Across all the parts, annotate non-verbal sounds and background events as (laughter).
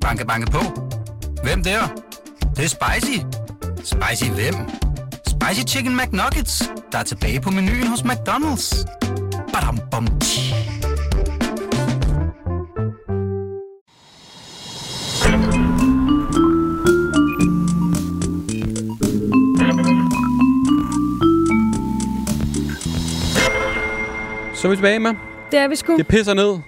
Banke, banke på. Hvem der? Det, det er spicy. Spicy hvem? Spicy Chicken McNuggets, der er tilbage på menuen hos McDonald's. Badum, bom, tji. Så er vi tilbage med. Det er vi sgu. Det pisser ned.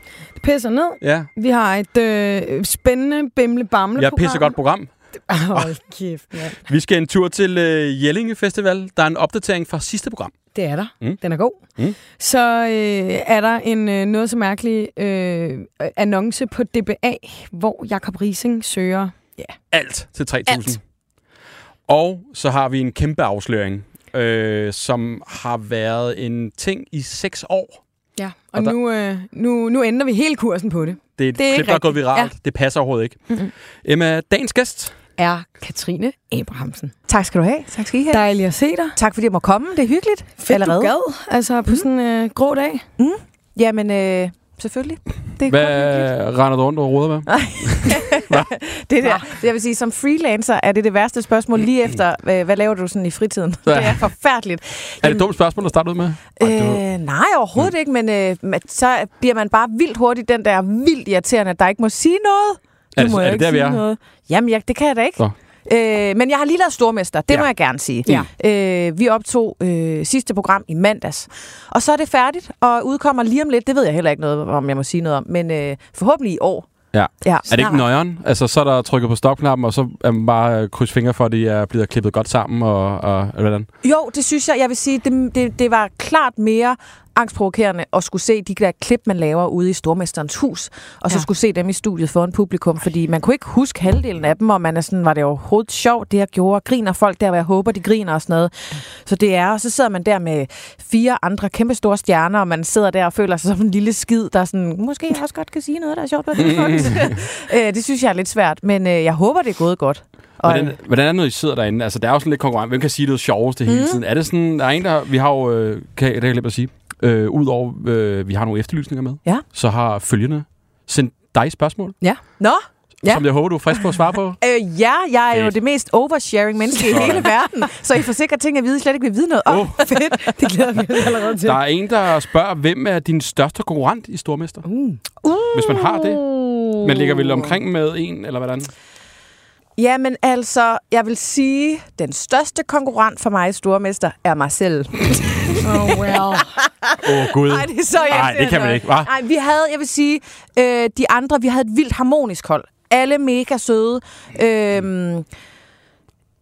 Pisser ned. Ja, Vi har et øh, spændende bimle bamle jeg pisser godt program. (laughs) Hold kæft, mand. Vi skal en tur til uh, Jellinge Festival. Der er en opdatering fra sidste program. Det er der. Mm. Den er god. Mm. Så øh, er der en øh, noget så mærkelig øh, annonce på DBA, hvor Jakob Rising søger Alt til 3.000. Alt. Og så har vi en kæmpe afsløring, øh, som har været en ting i seks år. Ja, og, Og der- nu, øh, nu, nu ændrer vi hele kursen på det. Det er et Det er klip, ikke der er gået rigtigt. viralt. Ja. Det passer overhovedet ikke. Mhm. Emma, dagens gæst. Er Katrine Abrahamsen. Tak skal du have. Tak skal I have. Dejligt at se dig. Tak fordi jeg må komme. Det er hyggeligt. Fedt, Allerede. du gad. Altså på sådan en øh, grå dag. Jamen, øh, selvfølgelig. Det er Hvad (laughs) render du rundt og roder med? (laughs) Det der, jeg vil sige, som freelancer er det det værste spørgsmål lige efter, hvad, hvad laver du sådan i fritiden? Ja. (laughs) Det er forfærdeligt. Er det et dumt spørgsmål at starte ud med? Var- Øh, nej, overhovedet ikke, men øh, så bliver man bare vildt hurtigt den der vildt irriterende, at der ikke må sige noget. Er Du det- må er det ikke der, vi sige er? Noget. Jamen, ja, det kan jeg da ikke. Nå. Øh, men jeg har lige lavet Stormester, det Ja. må jeg gerne sige. Ja. Øh, vi optog øh, sidste program i mandags, og så er det færdigt, og udkommer lige om lidt. Det ved jeg heller ikke noget om, jeg må sige noget om, men øh, forhåbentlig i år. Ja. ja. Er det ikke nøjeren? Altså, så er der trykket på stopknappen, og så er man bare kryds fingre for, at de er blevet klippet godt sammen, og, og eller hvordan? Jo, det synes jeg. Jeg vil sige, det, det, det var klart mere angstprovokerende at skulle se de der klip, man laver ude i Stormesterens hus, og så Ja. skulle se dem i studiet foran publikum, fordi man kunne ikke huske halvdelen af dem, og man er sådan, var det overhovedet sjovt, det jeg gjorde, griner folk der, hvor jeg håber, de griner og sådan noget. Så det er, og så sidder man der med fire andre kæmpe store stjerner, og man sidder der og føler sig som en lille skid, der sådan, måske jeg også godt kan sige noget, der er sjovt på det. (laughs) det synes jeg er lidt svært, men øh, jeg håber, det er gået godt. Og, Hvordan, hvordan er det, når I sidder derinde? Altså, der er jo sådan lidt konkurrent. Hvem kan sige det sjoveste hele Mm. tiden? Er det sådan, der er en, der... Vi har jo... Øh, kan, det kan jeg at sige. Øh, Udover, øh, vi har nogle efterlysninger med. Ja. Så har følgende sendt dig spørgsmål, Nå, ja. Ja. som jeg håber, du er frisk på at svare på. (laughs) Øh, ja, jeg er jo Fedt. det mest oversharing menneske i hele verden. Så I får sikkert ting at vide, I slet ikke vil vide noget om. Åh. Oh, (laughs) fedt. Det glæder vi os allerede til. Der er en, der spørger, hvem er din største konkurrent i Stormester? Uh. Hvis man har det. Man ligger vel omkring med en, eller hvordan? Jamen altså, jeg vil sige, den største konkurrent for mig i Stormester er mig selv. (laughs) Oh, well. (laughs) Åh, oh, Gud. Nej, det er så Nej, det kan man ikke, hva'? Nej, vi havde, jeg vil sige, øh, de andre, vi havde et vildt harmonisk hold. Alle mega søde. Øhm,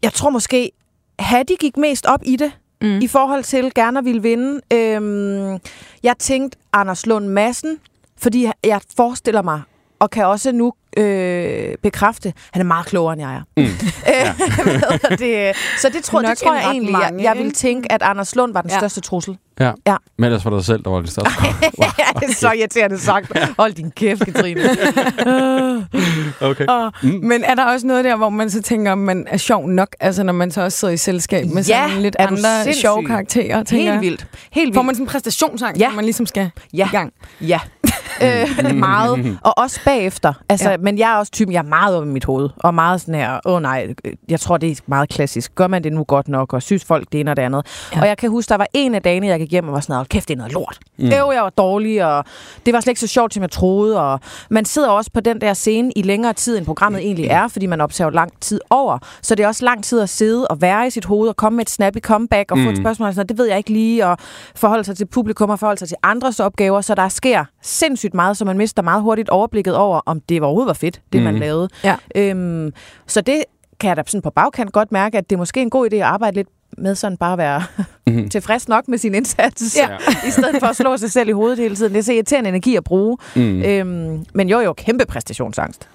jeg tror måske, Hattie gik mest op i det, mm. i forhold til gerne at ville vinde. Øhm, jeg tænkte Anders Lund Madsen, fordi jeg forestiller mig, og kan også nu øh, bekræfte, han er meget klogere, end jeg er. Mm. (laughs) ja. det, så det tror, Nok det tror jeg egentlig, mange, jeg, jeg ville tænke, at Anders Lund var den Ja. største trussel. Ja. Ja. Men ellers var det dig selv, der var det største. (laughs) ja, det er så irriterende sagt. Hold din kæft, Katrine. (laughs) Okay. Og, mm. Men er der også noget der, hvor man så tænker, om man er sjov nok, altså når man så også sidder i selskab med Ja, sådan lidt andre sindssyg? sjove karakterer, tænker Helt vildt. Helt vildt. Får man sådan en præstationsang, Ja. hvor man ligesom skal Ja. i gang? Ja. Øh, meget. Og også bagefter. Altså, Ja. Men jeg er også typen, jeg er meget oppe i mit hoved. Og meget sådan her, åh oh, nej, jeg tror, det er meget klassisk. Gør man det nu godt nok, og synes folk det ene og det andet. Ja. Og jeg kan huske, der var en af dagene, jeg gik hjem og var sådan, "Hold kæft, det er noget lort. Mm. Øv, jeg var dårlig, og det var slet ikke så sjovt, som jeg troede. Og man sidder også på den der scene i længere tid, end programmet egentlig er, fordi man optager lang tid over. Så det er også lang tid at sidde og være i sit hoved og komme med et snappy comeback og mm. få et spørgsmål, og sådan, det ved jeg ikke lige, og forholde sig til publikum og forholde sig til andres opgaver. Så der sker sindssygt meget, så man mister meget hurtigt overblikket over, om det overhovedet var fedt, det mm. man lavede. Ja. Øhm, så det kan jeg da sådan på bagkant godt mærke, at det er måske en god idé at arbejde lidt med sådan bare at være (laughs) Mhm. tilfreds nok med sin indsats, Ja. (laughs) i stedet for at slå sig selv i hovedet hele tiden. Det er så irriterende energi at bruge. Mm. Øhm, men jo, jo, kæmpe præstationsangst.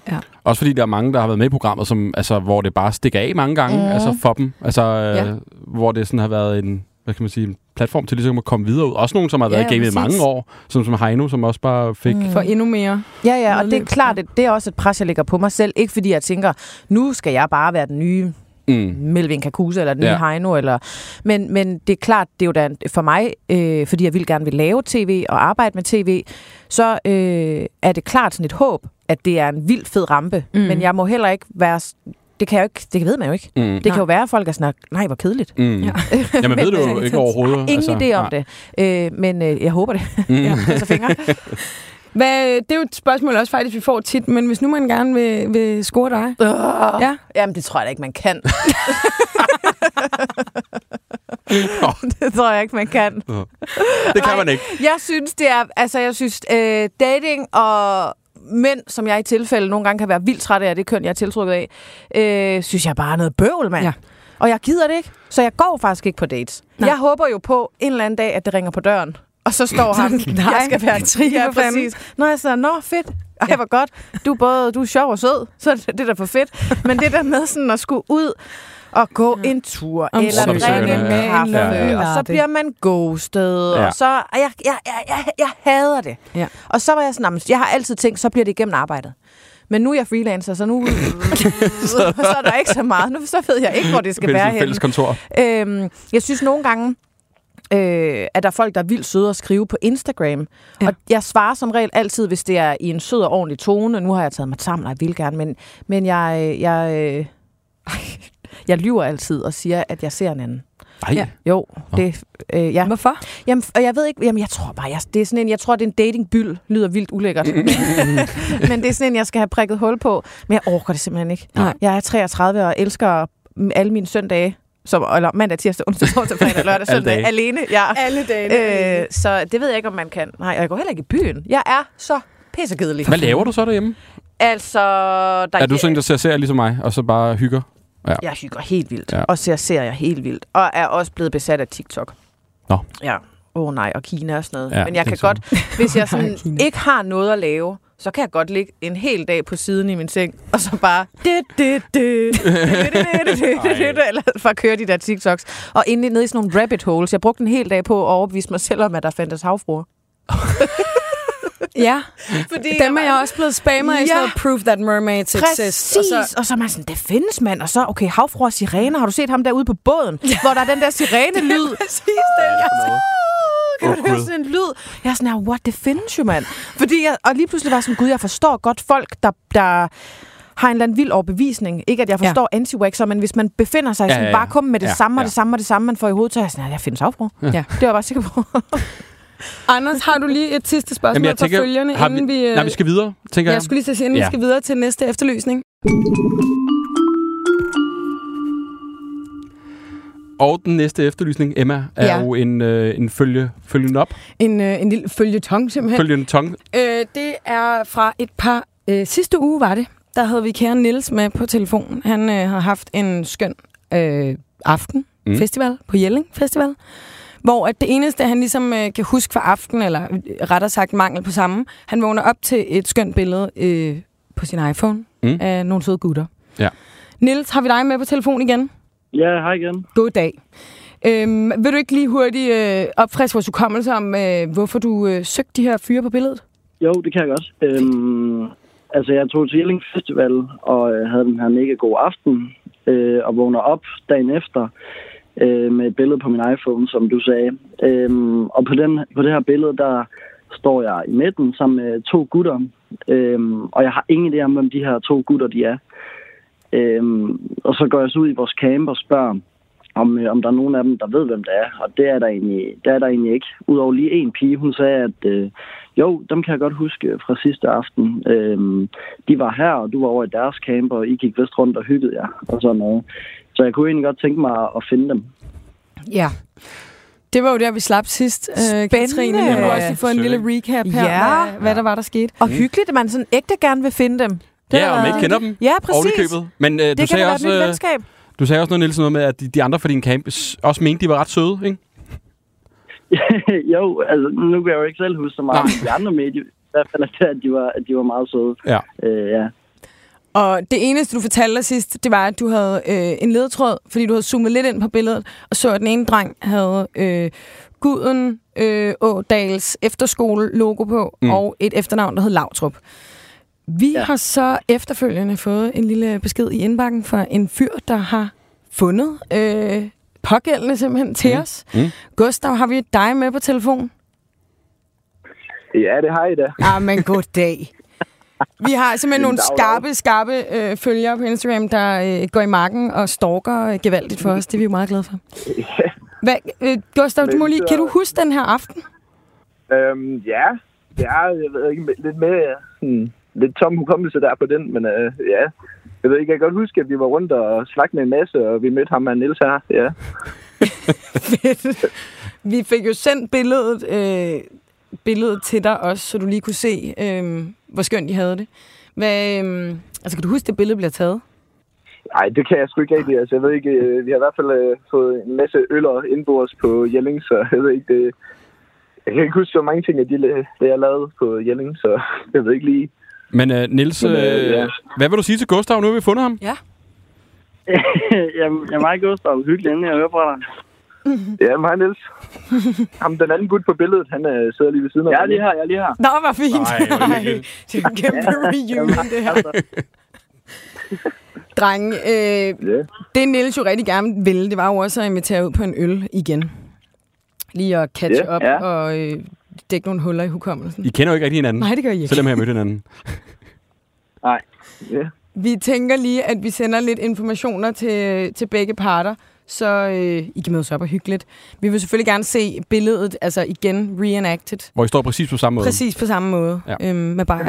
Også fordi der er mange, der har været med i programmet, som, altså, hvor det bare stikker af mange gange Mhm. altså for dem. Altså, øh, Ja. hvor det sådan har været en, hvad kan man sige, en platform til ligesom at komme videre ud. Også nogen, som har været Ja, i gamet i mange år, som, som Heino, som også bare fik... Mm. For endnu mere. Ja, ja, og det er klart, at det er også et pres, jeg lægger på mig selv. Ikke fordi jeg tænker, nu skal jeg bare være den nye Mm. Melvin Kakusa eller den nye Ja. Heino. Eller, men, men det er klart, det er jo da for mig, øh, fordi jeg vil gerne vil lave tv og arbejde med tv, så øh, er det klart sådan et håb, at det er en vild fed rampe. Mm. Men jeg må heller ikke være... Det kan jeg jo ikke, det ved man jo ikke. Mm. Det kan jo være, at folk er sådan, nej, hvor kedeligt. Mm. Ja. (laughs) Ja. Jamen, ved du jo Men, øh, ikke overhovedet. Ingen idé om nej. det. Øh, men øh, jeg håber det. Mm. (laughs) Jeg krydser fingre. (laughs) Hvad, det er jo et spørgsmål også faktisk, vi får tit, men hvis nu man gerne vil, vil score dig. Uh, Ja. Jamen, det tror jeg da ikke, man kan. det tror jeg ikke, man kan. Det kan man ikke. Jeg synes, det er, altså, jeg synes, øh, dating og mænd, som jeg i tilfælde nogle gange kan være vildt træt af, det køn, jeg er tiltrukket af, øh, synes jeg bare er noget bøvl, mand. Ja. Ja. Og jeg gider det ikke, så jeg går faktisk ikke på dates. Nej. Jeg håber jo på en eller anden dag, at det ringer på døren. Og så står (laughs) han, Nej, jeg skal være Katrine, ja, præcis. Nå, jeg siger, nå, fedt. Ej, hvor godt. Du er både du er sjov og sød, så det, det er da for fedt. Men det der med sådan at skulle ud og gå en tur, Om eller drikke en kaffe, latte. og så bliver man ghostet, Ja. og så... Og jeg, jeg, jeg, jeg, jeg hader det. Ja. Og så var jeg sådan, "Nå, men jeg har altid tænkt, så bliver det igennem arbejdet. Men nu er jeg freelancer, så nu (laughs) (laughs) så er der ikke så meget. Nu så ved jeg ikke, hvor det skal være henne. fælles kontor. Øhm, jeg synes nogle gange, øh, at der er folk, der er vildt søde at skrive på Instagram. Ja. Ja. Og jeg svarer som regel altid, hvis det er i en sød og ordentlig tone. Nu har jeg taget mig sammen, og jeg vil gerne, men, men jeg, jeg, øh, jeg lyver altid og siger, at jeg ser en anden. Nej. Ja. Jo, det, øh, ja. Hvorfor? Jamen, og jeg ved ikke, jamen, jeg tror bare, jeg, det er sådan en, jeg tror, det er en datingbyld, lyder vildt ulækkert. (laughs) men det er sådan en, jeg skal have prikket hul på. Men jeg orker det simpelthen ikke. Nej. Jeg er 33 og elsker alle mine søndage, som, eller mandag, tirsdag, onsdag, torsdag, fredag, (laughs) lørdag, Alle søndag, dage. alene. Ja. Alle dage. Øh, så det ved jeg ikke, om man kan. Nej, og jeg går heller ikke i byen. Jeg er så pissekedelig. Hvad laver du så derhjemme? Altså, der Er du sådan en, der ser serier ligesom mig, og så bare hygger? Ja. Jeg hygger helt vildt, ja. og ser serier helt vildt, og er også blevet besat af TikTok. Nå. Ja. Åh oh, nej, og Kina og sådan noget. Ja, Men jeg kan sådan. godt, hvis jeg (laughs) sådan ikke har noget at lave, så kan jeg godt ligge en hel dag på siden i min seng, og så bare... (laughs) Eller for at køre de der TikToks. Og inde nede i sådan nogle rabbit holes. Jeg brugte en hel dag på at overbevise mig selv om, at der fandtes havfruer. (laughs) Ja, (laughs) Fordi dem er jeg også blevet spammet af i sådan Ja. noget Proof That Mermaids Præcis, Exist. og så, og så er man sådan, det findes mand, og så, okay, havfruer og sirener, har du set ham derude på båden, hvor der er den der sirene-lyd? (laughs) Præcis, den jeg Kan Åh, du høre sådan en lyd? Jeg er sådan her, what, det findes jo, mand. Fordi jeg, og lige pludselig var jeg sådan, gud, jeg forstår godt folk, der, der har en eller anden vild overbevisning. Ikke, at jeg forstår ja. anti-waxer, men hvis man befinder sig i Ja, sådan ja, ja, ja. vakuum med det Ja, ja, samme og ja. det samme og det samme, man får i hovedet, så er jeg sådan, her, jeg findes afbrug. Ja. Det var jeg bare sikker på. (laughs) Anders, har du lige et sidste spørgsmål Jamen, jeg tænker, for følgerne, vi, inden vi... nej, vi skal videre, tænker jeg. jeg skulle lige sige, inden Ja. vi skal videre til næste efterlysning. Og den næste efterlysning, Emma, er Ja. jo en, øh, en følge, følgen op, En, øh, en lille følgetong simpelthen. følgende tong. Øh, det er fra et par... Øh, sidste uge var det. Der havde vi kære Nils med på telefonen. Han øh, har haft en skøn øh, aften, mm. festival, på Jelling Festival. Hvor at det eneste, han ligesom øh, kan huske fra aften, eller øh, rettere sagt mangel på samme, han vågner op til et skønt billede øh, på sin iPhone Mm. mm. af nogle søde gutter. Ja. Nils, har vi dig med på telefon igen? Ja, hej igen. God dag. Øhm, vil du ikke lige hurtigt øh, opfriske vores hukommelse om, øh, hvorfor du øh, søgte de her fyre på billedet? Jo, det kan jeg godt. Øhm, altså, jeg tog til Jelling Festival og øh, havde den her mega god aften, øh, og vågner op dagen efter øh, med et billede på min iPhone, som du sagde. Øh, og på, den, på det her billede, der står jeg i midten sammen med to gutter, øh, og jeg har ingen idé om, hvem de her to gutter de er. Øhm, og så går jeg så ud i vores camp og spørger, om, øh, om der er nogen af dem, der ved, hvem det er. Og det er der egentlig, det er der egentlig ikke. Udover lige en pige, hun sagde, at øh, jo, dem kan jeg godt huske fra sidste aften. Øhm, de var her, og du var over i deres camp, og I gik vist rundt og hyggede jer, og sådan noget. Så jeg kunne egentlig godt tænke mig at finde dem. Ja. Det var jo der, vi slap sidst, øh, Katrine. Vi må også lige få en lille recap her, Ja. hvad, hvad der var, der skete. Og hyggeligt, at man sådan ægte gerne vil finde dem. Det Ja, har og man ikke kender dem. Ja, præcis. Ovenikøbet. Men øh, du, Det kan sagde også, nyt øh, venskab. du sagde også noget, Nielsen, noget med, at de, de andre fra din camp også mente, de var ret søde, ikke? (laughs) jo, altså nu kan jeg jo ikke selv huske så meget Nej. de andre medier. I hvert fald, at at de var, at de var meget søde. Ja. Øh, ja. Og det eneste, du fortalte sidst, det var, at du havde øh, en ledetråd, fordi du havde zoomet lidt ind på billedet, og så, at den ene dreng havde øh, Guden øh, Ådals efterskole-logo på, Mm. og et efternavn, der hed Lautrup. Vi ja. Ja. har så efterfølgende fået en lille besked i indbakken fra en fyr, der har fundet øh, pågældende simpelthen til Mm. os. Mm. Gustav, har vi dig med på telefon? Ja, det har I da. Ah, men goddag. Vi har simpelthen nogle skarpe, skarpe øh, følgere på Instagram, der øh, går i marken og stalker øh, gevaldigt for os. Det er vi jo meget glade for. (laughs) Hvad, øh, Gustav, du må lige, kan du huske den her aften? Øhm, ja, ja, jeg ved ikke, lidt med, sådan, lidt tom hukommelse der på den, men øh, ja. Jeg ved ikke, jeg kan godt huske, at vi var rundt og snakkede med en masse, og vi mødte ham og Niels her, ja. (laughs) Vi fik jo sendt billedet, øh, billedet til dig også, så du lige kunne se, øh, hvor skønt de havde det. Hvad, øh, altså, kan du huske, det billede bliver taget? Nej, det kan jeg sgu ikke rigtig. Altså, jeg ved ikke, øh, vi har i hvert fald øh, fået en masse øller indbords på Jelling, så jeg ved ikke, det... Jeg kan ikke huske så mange ting, af de, det jeg lavede på Jelling, så (laughs) jeg ved ikke lige. Men uh, Nils, Men, uh, øh, ja. hvad vil du sige til Gustav? Nu har vi fundet ham. jeg, (laughs) jeg er meget Gustav. Hyggelig endelig at høre fra dig. Ja, mig Niels. (laughs) Ham, den anden gut på billedet, han øh, sidder lige ved siden af Jeg er mig. lige her, jeg er lige her. Nå, hvor fint. Ej, hvor (laughs) hyggeligt. det er en kæmpe reunion, det her. Altså, (laughs) Drenge, øh, Ja. det Niels jo rigtig gerne ville, det var jo også at invitere ud på en øl igen. Lige at catch Ja, up ja. og øh, dække nogle huller i hukommelsen. I kender jo ikke rigtig hinanden. Nej, det gør I ikke. Selvom jeg har mødt hinanden. nej. ja. Vi tænker lige, at vi sender lidt informationer til, til begge parter, så øh, I kan mødes op og hyggeligt. Vi vil selvfølgelig gerne se billedet, altså igen reenacted, Hvor I står præcis på samme måde. præcis på samme måde, Ja. øhm, med bare.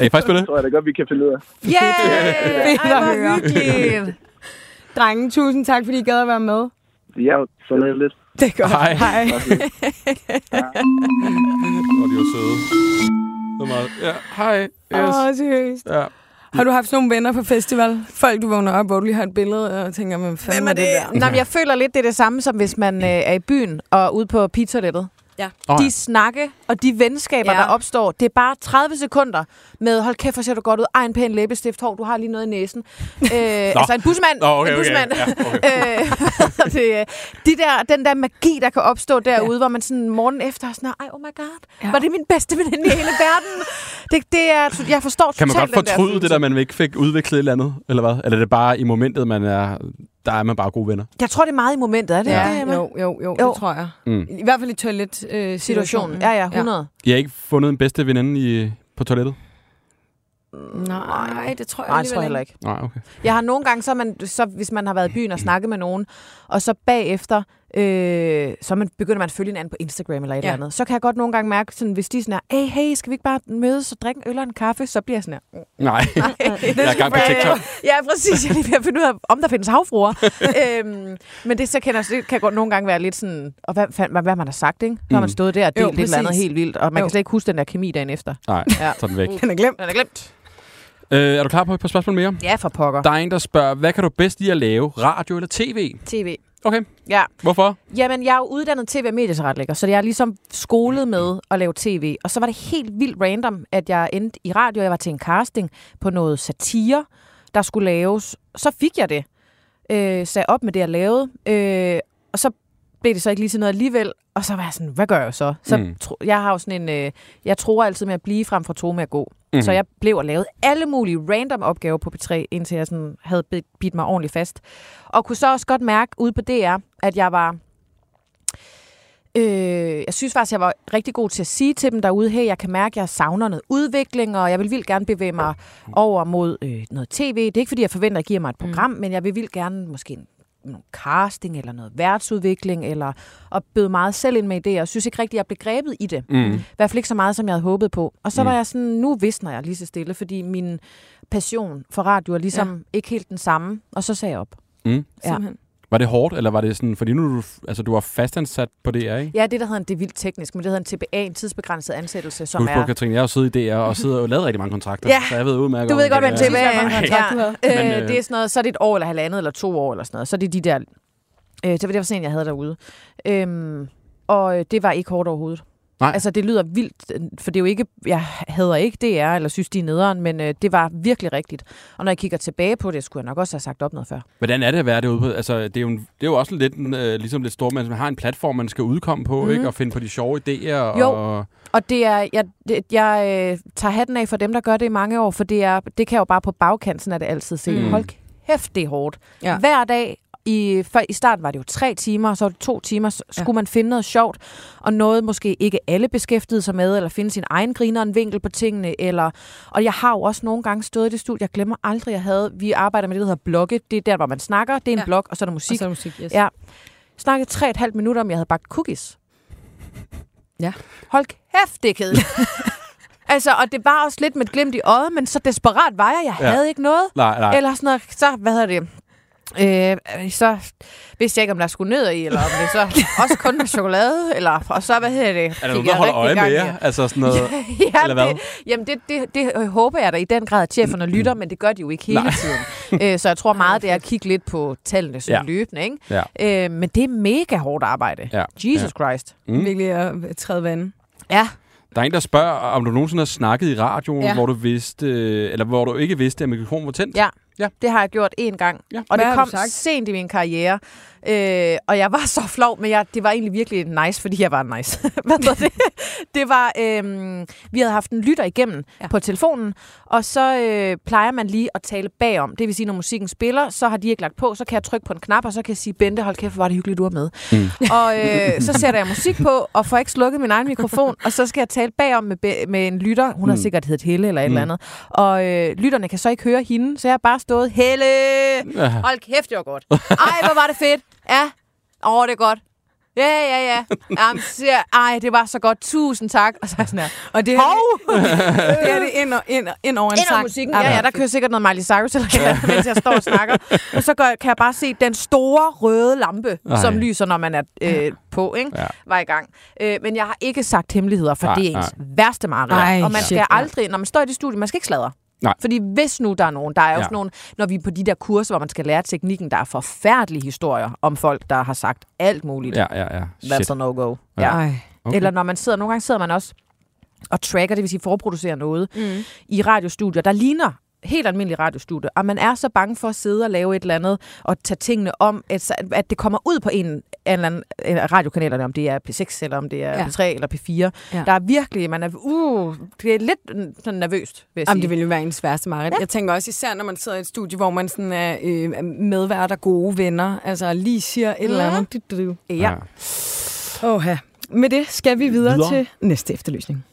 Er I faktisk på det? Det tror jeg da godt, vi kan finde ud af. Yeah! Ej, hvor hyggeligt. Drenge, tusind tak, fordi I gad at være med. Ja, så lidt lidt. Det er godt. Hej. Hej. Og de var søde. Det var meget. Ja, hej. Yes. Åh, seriøst. Ja. Har du haft nogle venner på festival? Folk, du vågner op, hvor du lige har et billede og tænker, hvad fanden er det der? Nå, men jeg føler lidt, det er det samme, som hvis man øh, er i byen og ude på pizzatoilettet. Ja. Oh, De snakke og de venskaber, Ja. ja. der opstår, det er bare 30 sekunder med, hold kæft, hvor ser du godt ud. Ej, en pæn læbestift. Hov, du har lige noget i næsen. (laughs) øh, altså en busmand. Nå, okay, en okay. busmand. Ja, okay. (laughs) øh, (laughs) det, øh, de der, den der magi, der kan opstå derude, ja. hvor man sådan morgen efter er sådan, ej, oh my god, Ja. ja. var det min bedste veninde i hele verden? Det, det er, jeg forstår Kan man totalt godt der fortryde det, der man ikke fik udviklet et eller andet? Eller hvad? Eller er det bare i momentet, man er, der er man bare gode venner? Jeg tror, det er meget i momentet, er det Ja, ikke det, jo, jo, jo, Jo. det tror jeg. Mm. I hvert fald i toilet-situationen. Øh, Situationen. Ja, ja, 100. I har ikke fundet en bedste veninde i, på toilettet? Nej, det tror jeg Nej, det tror alligevel jeg heller ikke. Nej, okay. Jeg har nogle gange, så, man, så hvis man har været i byen og snakket med nogen, og så bagefter, øh, så man, begynder man at følge hinanden på Instagram eller et Ja. eller andet, så kan jeg godt nogle gange mærke, sådan, hvis de er sådan her, hey, hey, skal vi ikke bare mødes og drikke en øl og en kaffe, så bliver jeg sådan her. (laughs) Nej, jeg er gang på TikTok. Ja, præcis. Jeg er lige ved at finde ud af, om der findes havfruer. (laughs) øhm, men det, så kan, jeg, det kan godt nogle gange være lidt sådan, og hvad, hvad, hvad, hvad man har sagt, ikke? Så har man Mm. stået der og Jo, delt et eller andet helt vildt, og man Jo. kan slet ikke huske den der kemi dagen efter. Nej, Ja. så er den væk. Den er glemt. Den er glemt. Øh, er du klar på et par spørgsmål mere? Ja, for pokker. Der er en, der spørger, hvad kan du bedst lide at lave? Radio eller tv? TV. Okay, Ja. hvorfor? Jamen, jeg er jo uddannet tv- og medietilrettelægger, så jeg er ligesom skolet med at lave tv. Og så var det helt vildt random, at jeg endte i radio. Jeg var til en casting på noget satire, der skulle laves. Så fik jeg det. Øh, sagde op med det, jeg lavede. Øh, og så blev det så ikke lige til noget alligevel. Og så var jeg sådan, hvad gør jeg så? Så Mm. tro, jeg har jo sådan en, øh, jeg tror altid med at blive frem for tro med at gå. Mhm. Mm. Så jeg blev og lavede alle mulige random opgaver på P3, indtil jeg sådan havde bidt- bidt mig ordentligt fast. Og kunne så også godt mærke ude på DR, at jeg var Øh, jeg synes faktisk, jeg var rigtig god til at sige til dem derude, hey, jeg kan mærke, at jeg savner noget udvikling, og jeg vil vildt gerne bevæge mig over mod øh, noget tv. Det er ikke, fordi jeg forventer, at I giver mig et program, mm. men jeg vil vildt gerne måske en, noget casting, eller noget værtsudvikling, eller og bøde meget selv ind med idéer. Jeg synes ikke rigtigt, at jeg blev grebet i det. Mm. I hvert fald ikke så meget, som jeg havde håbet på. Og så Mm. var jeg sådan, nu visner jeg lige så stille, fordi min passion for radio er ligesom ja. ikke helt den samme. Og så sagde jeg op. Mm. Ja. Simpelthen. Var det hårdt, eller var det sådan, fordi nu er du, altså, du var fastansat på DR, ikke? Ja, det der hedder en, det er vildt teknisk, men det hedder en TBA, en tidsbegrænset ansættelse, som Husk på, er... Katrine, jeg har siddet i DR og siddet og lavet rigtig mange kontrakter, Ja. så jeg ved udmærket. Du ved godt, hvad det en er. TBA er. mange kontrakter du havde. Men, Øh, øh, det er sådan noget, så er det et år eller halvandet, eller to år, eller sådan noget. Så er det de der... Øh, det var det var sådan en, jeg havde derude. Øhm, og øh, det var ikke hårdt overhovedet. Nej. Altså, det lyder vildt, øh, for det er jo ikke... Jeg hader ikke DR, eller synes, de er nederen, men øh, det var virkelig rigtigt. Og når jeg kigger tilbage på det, skulle jeg nok også have sagt op noget før. Hvordan er det at være derude på? Altså, det er jo, en, det er jo også lidt øh, ligesom lidt stort, man har en platform, man skal udkomme på, mm. ikke? Og finde på de sjove idéer. Jo. Og, Og det er, jeg, det, jeg øh, tager hatten af for dem, der gør det i mange år, for det, er, det kan jeg jo bare på bagkanten, at det altid se. Mm. Hold kæft, det er hårdt. Ja. Hver dag, i, før, i starten var det jo tre timer, så var det to timer, så skulle man finde noget sjovt, og noget måske ikke alle beskæftigede sig med, eller finde sin egen griner en vinkel på tingene, eller, og jeg har jo også nogle gange stået i det studie, jeg glemmer aldrig, jeg havde, vi arbejder med det, der hedder blogge, det er der, hvor man snakker, det er en Ja. blog, og så er der Og musik. så er der musik, yes. Ja. Snakkede tre og et halvt minutter om, jeg havde bagt cookies. Ja. Hold kæft, det er kedeligt. (laughs) altså, og det var også lidt med et glimt i øjet, men så desperat var jeg. Jeg Ja. havde ikke noget. Nej, nej. Eller sådan noget, så, hvad hedder det? Øh, så vidste jeg ikke, om der skulle nødder i, eller om det så (laughs) også kun med chokolade, eller, og så, hvad hedder det? er der nogen, der holder øje med jer? Altså sådan noget... (laughs) ja, Eller hvad? Det, jamen, det, det, det øh, håber jeg da i den grad, at cheferne lytter, men det gør de jo ikke hele Nej. tiden. øh, så jeg tror (laughs) meget, det er at kigge lidt på tallene sådan Ja. løbende. Ikke? Ja. Øh, men det er mega hårdt arbejde. Ja. Jesus Christ. Mm. Virkelig at træde vand. Ja. Der er en, der spørger, om du nogensinde har snakket i radioen, Ja. ja. hvor du vidste, øh, eller hvor du ikke vidste, at mikrofonen var tændt. Ja. Ja. Det har jeg gjort én gang. Ja. Og Hvad det kom sent i min karriere. Øh, og jeg var så flov, men jeg, det var egentlig virkelig nice, fordi jeg var nice. (laughs) Hvad hedder det? Det var, øh, vi havde haft en lytter igennem Ja. på telefonen, og så øh, plejer man lige at tale bagom. Det vil sige, når musikken spiller, så har de ikke lagt på, så kan jeg trykke på en knap, og så kan jeg sige, Bente, hold kæft, hvor var det hyggeligt, du var med. Mm. Og øh, så sætter jeg musik på, og får ikke slukket min egen mikrofon, og så skal jeg tale bagom med, med en lytter. Hun har sikkert heddet Helle eller et eller andet. Og øh, lytterne kan så ikke høre hende, så jeg har bare stået, Helle! Hold kæft, det var godt. (laughs) Ej, hvor var det fedt. Ja, åh, det er godt. Ja, ja, ja. Jamen, siger, ej, det var så godt. Tusind tak. Og så er sådan her. Og det er, Hov! (laughs) det, er det ind, og, ind, ind over en Ind sang. musikken. Ja, ja, der kører sikkert noget Miley Cyrus, eller ja. mens jeg står og snakker. Og så gør, kan jeg bare se den store røde lampe, Ej. som lyser, når man er øh, på, ikke? Ja. var i gang. Øh, men jeg har ikke sagt hemmeligheder, for Nej, det er ens værste mareridt. Ej, Og man skal ja. aldrig, når man står i det studie, man skal ikke sladre. Nej. Fordi hvis nu der er nogen, der er jo Ja. sådan nogen, når vi er på de der kurser, hvor man skal lære teknikken, der er forfærdelige historier om folk, der har sagt alt muligt. Ja, ja, ja. That's Shit. a no-go. Ja. Ja. Okay. Eller når man sidder, nogle gange sidder man også og tracker, det vil sige forproducerer noget Mm. i radiostudier, der ligner helt almindelig radiostudio, og man er så bange for at sidde og lave et eller andet, og tage tingene om, at, at det kommer ud på en, en eller anden en af radiokanalerne, om det er P6, eller om det er Ja. ja. P3 eller P4. Ja. Der er virkelig, man er, uh, det er lidt mm, sådan nervøst, vil jeg Jamen, sige. det vil jo være ens værste mareridt. Ja. Jeg tænker også især, når man sidder i et studie, hvor man sådan er øh, medvært og gode venner. Altså lige siger et eller andet. Ja. Åh, ja. Med det skal vi videre, Videre. til næste efterlysning.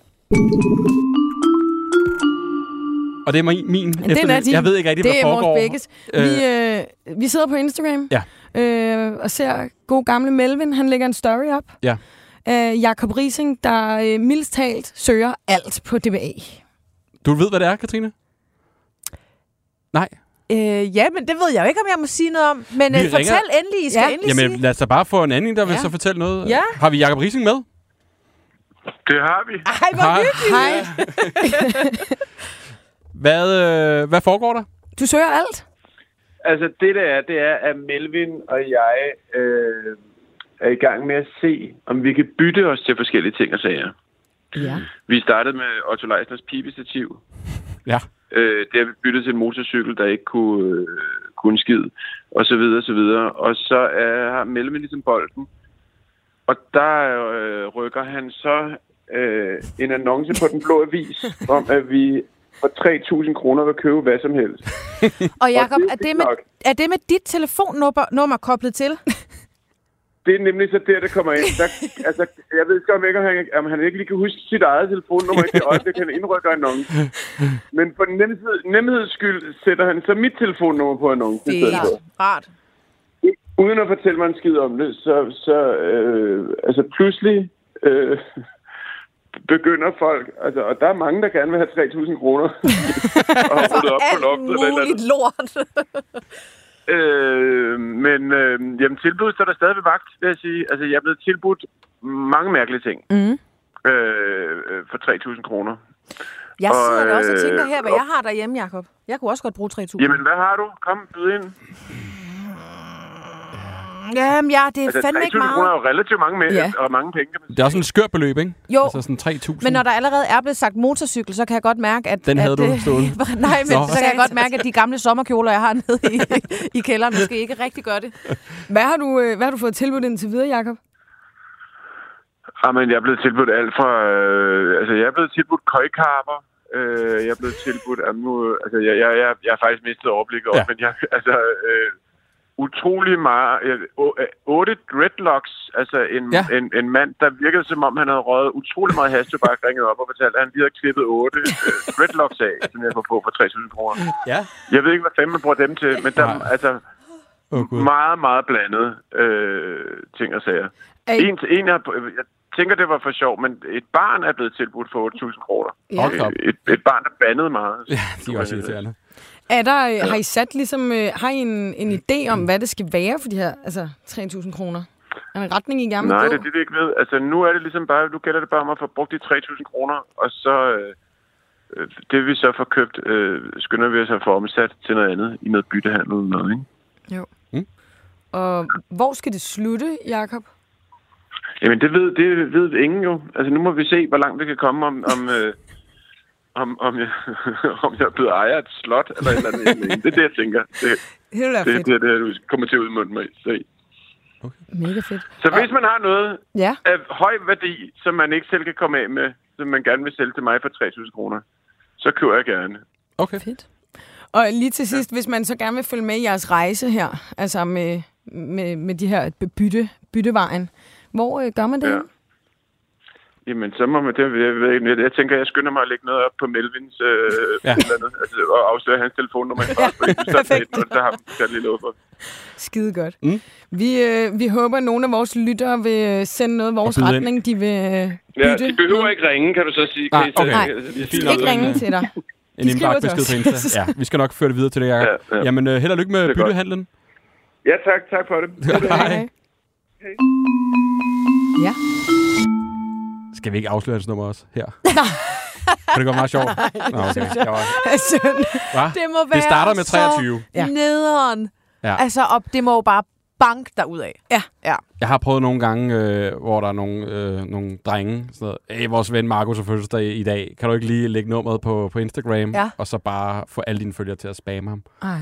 Og det er min, min Den er din. Jeg ved ikke rigtig, Det hvad er der foregår. vores begges. Vi, øh, vi sidder på Instagram Ja. øh, og ser god gamle Melvin. Han lægger en story op. Ja. Øh, Jakob Rising, der øh, mildest talt søger alt på DBA. Du ved, hvad det er, Katrine? Nej. Øh, ja, men det ved jeg jo ikke, om jeg må sige noget om. Men øh, fortæl ringer- endelig, I skal Ja. endelig Jamen, sige. lad os da bare få en anden, der vil Ja. så fortælle noget. Ja. Har vi Jacob Rising med? Det har vi. Ej, hvor Hej. hyggeligt. Hej. (laughs) Hvad, øh, hvad foregår der? Du søger alt? Altså, det der er, det er, at Melvin og jeg øh, er i gang med at se, om vi kan bytte os til forskellige ting og sager. Ja. Vi startede med Otto Leisners pibestativ. Ja. Øh, det har vi byttet til en motorcykel, der ikke kunne, øh, kunne skid, og så videre, og så videre. Og så er, har Melvin ligesom bolden. Og der øh, rykker han så øh, en annonce på Den Blå Avis, om at vi for 3.000 kroner vil købe hvad som helst. (laughs) Og Jacob, det er er det, med, nok. er det med dit telefonnummer nummer koblet til? (laughs) Det er nemlig så der, det kommer ind. Der, altså, jeg ved ikke, om, ikke, om, han, om han ikke lige kan huske sit eget telefonnummer i det øjeblik, han indrykker annoncen. Men for nemhed, nemheds skyld sætter han så mit telefonnummer på annoncen. Det er rart. Uden at fortælle mig en skid om det, så, så øh, altså pludselig øh, begynder folk, altså, og der er mange, der gerne vil have 3.000 kroner, (laughs) og har ryddet op på Alt loftet. Eller andet. muligt lort. Øh, men øh, jamen, tilbuddet står der stadig ved vagt, vil jeg sige. Altså, jeg er blevet tilbudt mange mærkelige ting Mm. øh, øh, for 3.000 kroner. Jeg Og, sidder da også og øh, tænker her, hvad og- jeg har derhjemme, Jacob. Jeg kunne også godt bruge 3.000. Jamen, hvad har du? Kom, byd ind. Jamen, ja, det er Altså, fandme ikke 3.000 kroner er meget. jo relativt mange med, Ja. og mange penge, kan man Det er også en skør beløb, ikke? Jo. Altså sådan 3.000. Men når der allerede er blevet sagt motorcykel, så kan jeg godt mærke, at... Den havde at, du øh, stående. (laughs) Nej, men Nå. så kan jeg godt mærke, at de gamle sommerkjoler, jeg har nede i, i kælderen, måske ikke rigtig gør det. Hvad har du, øh, hvad har du fået tilbudt indtil videre, Jacob? Jamen, jeg er blevet tilbudt alt fra... Øh, altså, jeg er blevet tilbudt køjkarper, øh, jeg er blevet tilbudt, at nu, altså, jeg, jeg, jeg, jeg har faktisk mistet overblikket over, Ja. ja. men jeg, (laughs) altså, øh, utrolig meget, øh, øh, otte dreadlocks, altså en, Ja. en, en mand, der virkede som om, han havde røget utrolig meget hashtobak, (laughs) ringede op og fortalte, at han lige havde klippet otte øh, dreadlocks af, som jeg får på for 3.000 kroner. Ja. Jeg ved ikke, hvad fanden man bruger dem til, men der Nej. er altså oh, Gud. meget, meget blandet øh, ting og sager. Er I- En, en jeg, jeg tænker, det var for sjov, men et barn er blevet tilbudt for 8.000 kroner. Ja. Et, et barn, der bandede meget. Ja, de er også irriterende. Er der, øh, har I sat ligesom, øh, har I en, en idé om, hvad det skal være for de her altså, 3.000 kroner? Er der en retning, I gerne vil Nej, gå? det er det, vi ikke ved. Altså, nu er det ligesom bare, nu gælder det bare om at få brugt de 3.000 kroner, og så øh, øh, det vi så får købt, øh, skynder vi os at få omsat til noget andet, i noget byttehandel eller noget, ikke? Og hvor skal det slutte, Jakob? Jamen, det ved, det ved ingen jo. Altså, nu må vi se, hvor langt vi kan komme om, om, øh, om, om, jeg, (laughs) om jeg er blevet ejer af et slot, eller et eller andet. Det er det, jeg tænker. Det, Det det, det er det, du kommer til at udmunde mig i. Se. Mega fedt. Så hvis man har noget Ja. af høj værdi, som man ikke selv kan komme af med, som man gerne vil sælge til mig for 3.000 kroner, så køber jeg gerne. Okay. Fedt. Og lige til sidst, hvis man så gerne vil følge med i jeres rejse her, altså med, med, med de her bytte, byttevejen, hvor øh, gør man det? Ja. Ja. Jamen, så må man det. Jeg, ved, ikke, jeg, tænker, jeg skynder mig at lægge noget op på Melvins øh, Ja. ja. eller andet, altså, og afsløre hans telefonnummer. Ja, perfekt. Så har jeg lige lov for. Skide godt. Mm. Vi, øh, vi håber, at nogle af vores lyttere vil øh, sende noget i vores byde ind. retning. De vil øh, Ja, bytte. de behøver ikke ringe, kan du så sige. Så- okay. Nej. Fint nok. Ikke ringe til dig. (laughs) En De skriver indbagt til besked på. (laughs) Insta. Ja, vi skal nok føre det videre til det, Jacob. Ja, ja. Jamen, øh, held og lykke med byttehandlen. Ja, tak. Tak for det. (laughs) Hej. Ja. Skal vi ikke afsløre hans nummer også her? (laughs) Kan det gå meget sjovt? (laughs) Nå, okay. Jeg var, hva? Det må være Det starter med så 23. Ja. ja. nederen. Ja. Altså, og det må jo bare bank derudad. Ja. Ja. Jeg har prøvet nogle gange, øh, hvor der er nogle, øh, nogle drenge, sådan noget, hey, vores ven Markus har fødselsdag i dag, kan du ikke lige lægge nummeret på, på Instagram, Ja. og så bare få alle dine følgere til at spamme ham. Ej.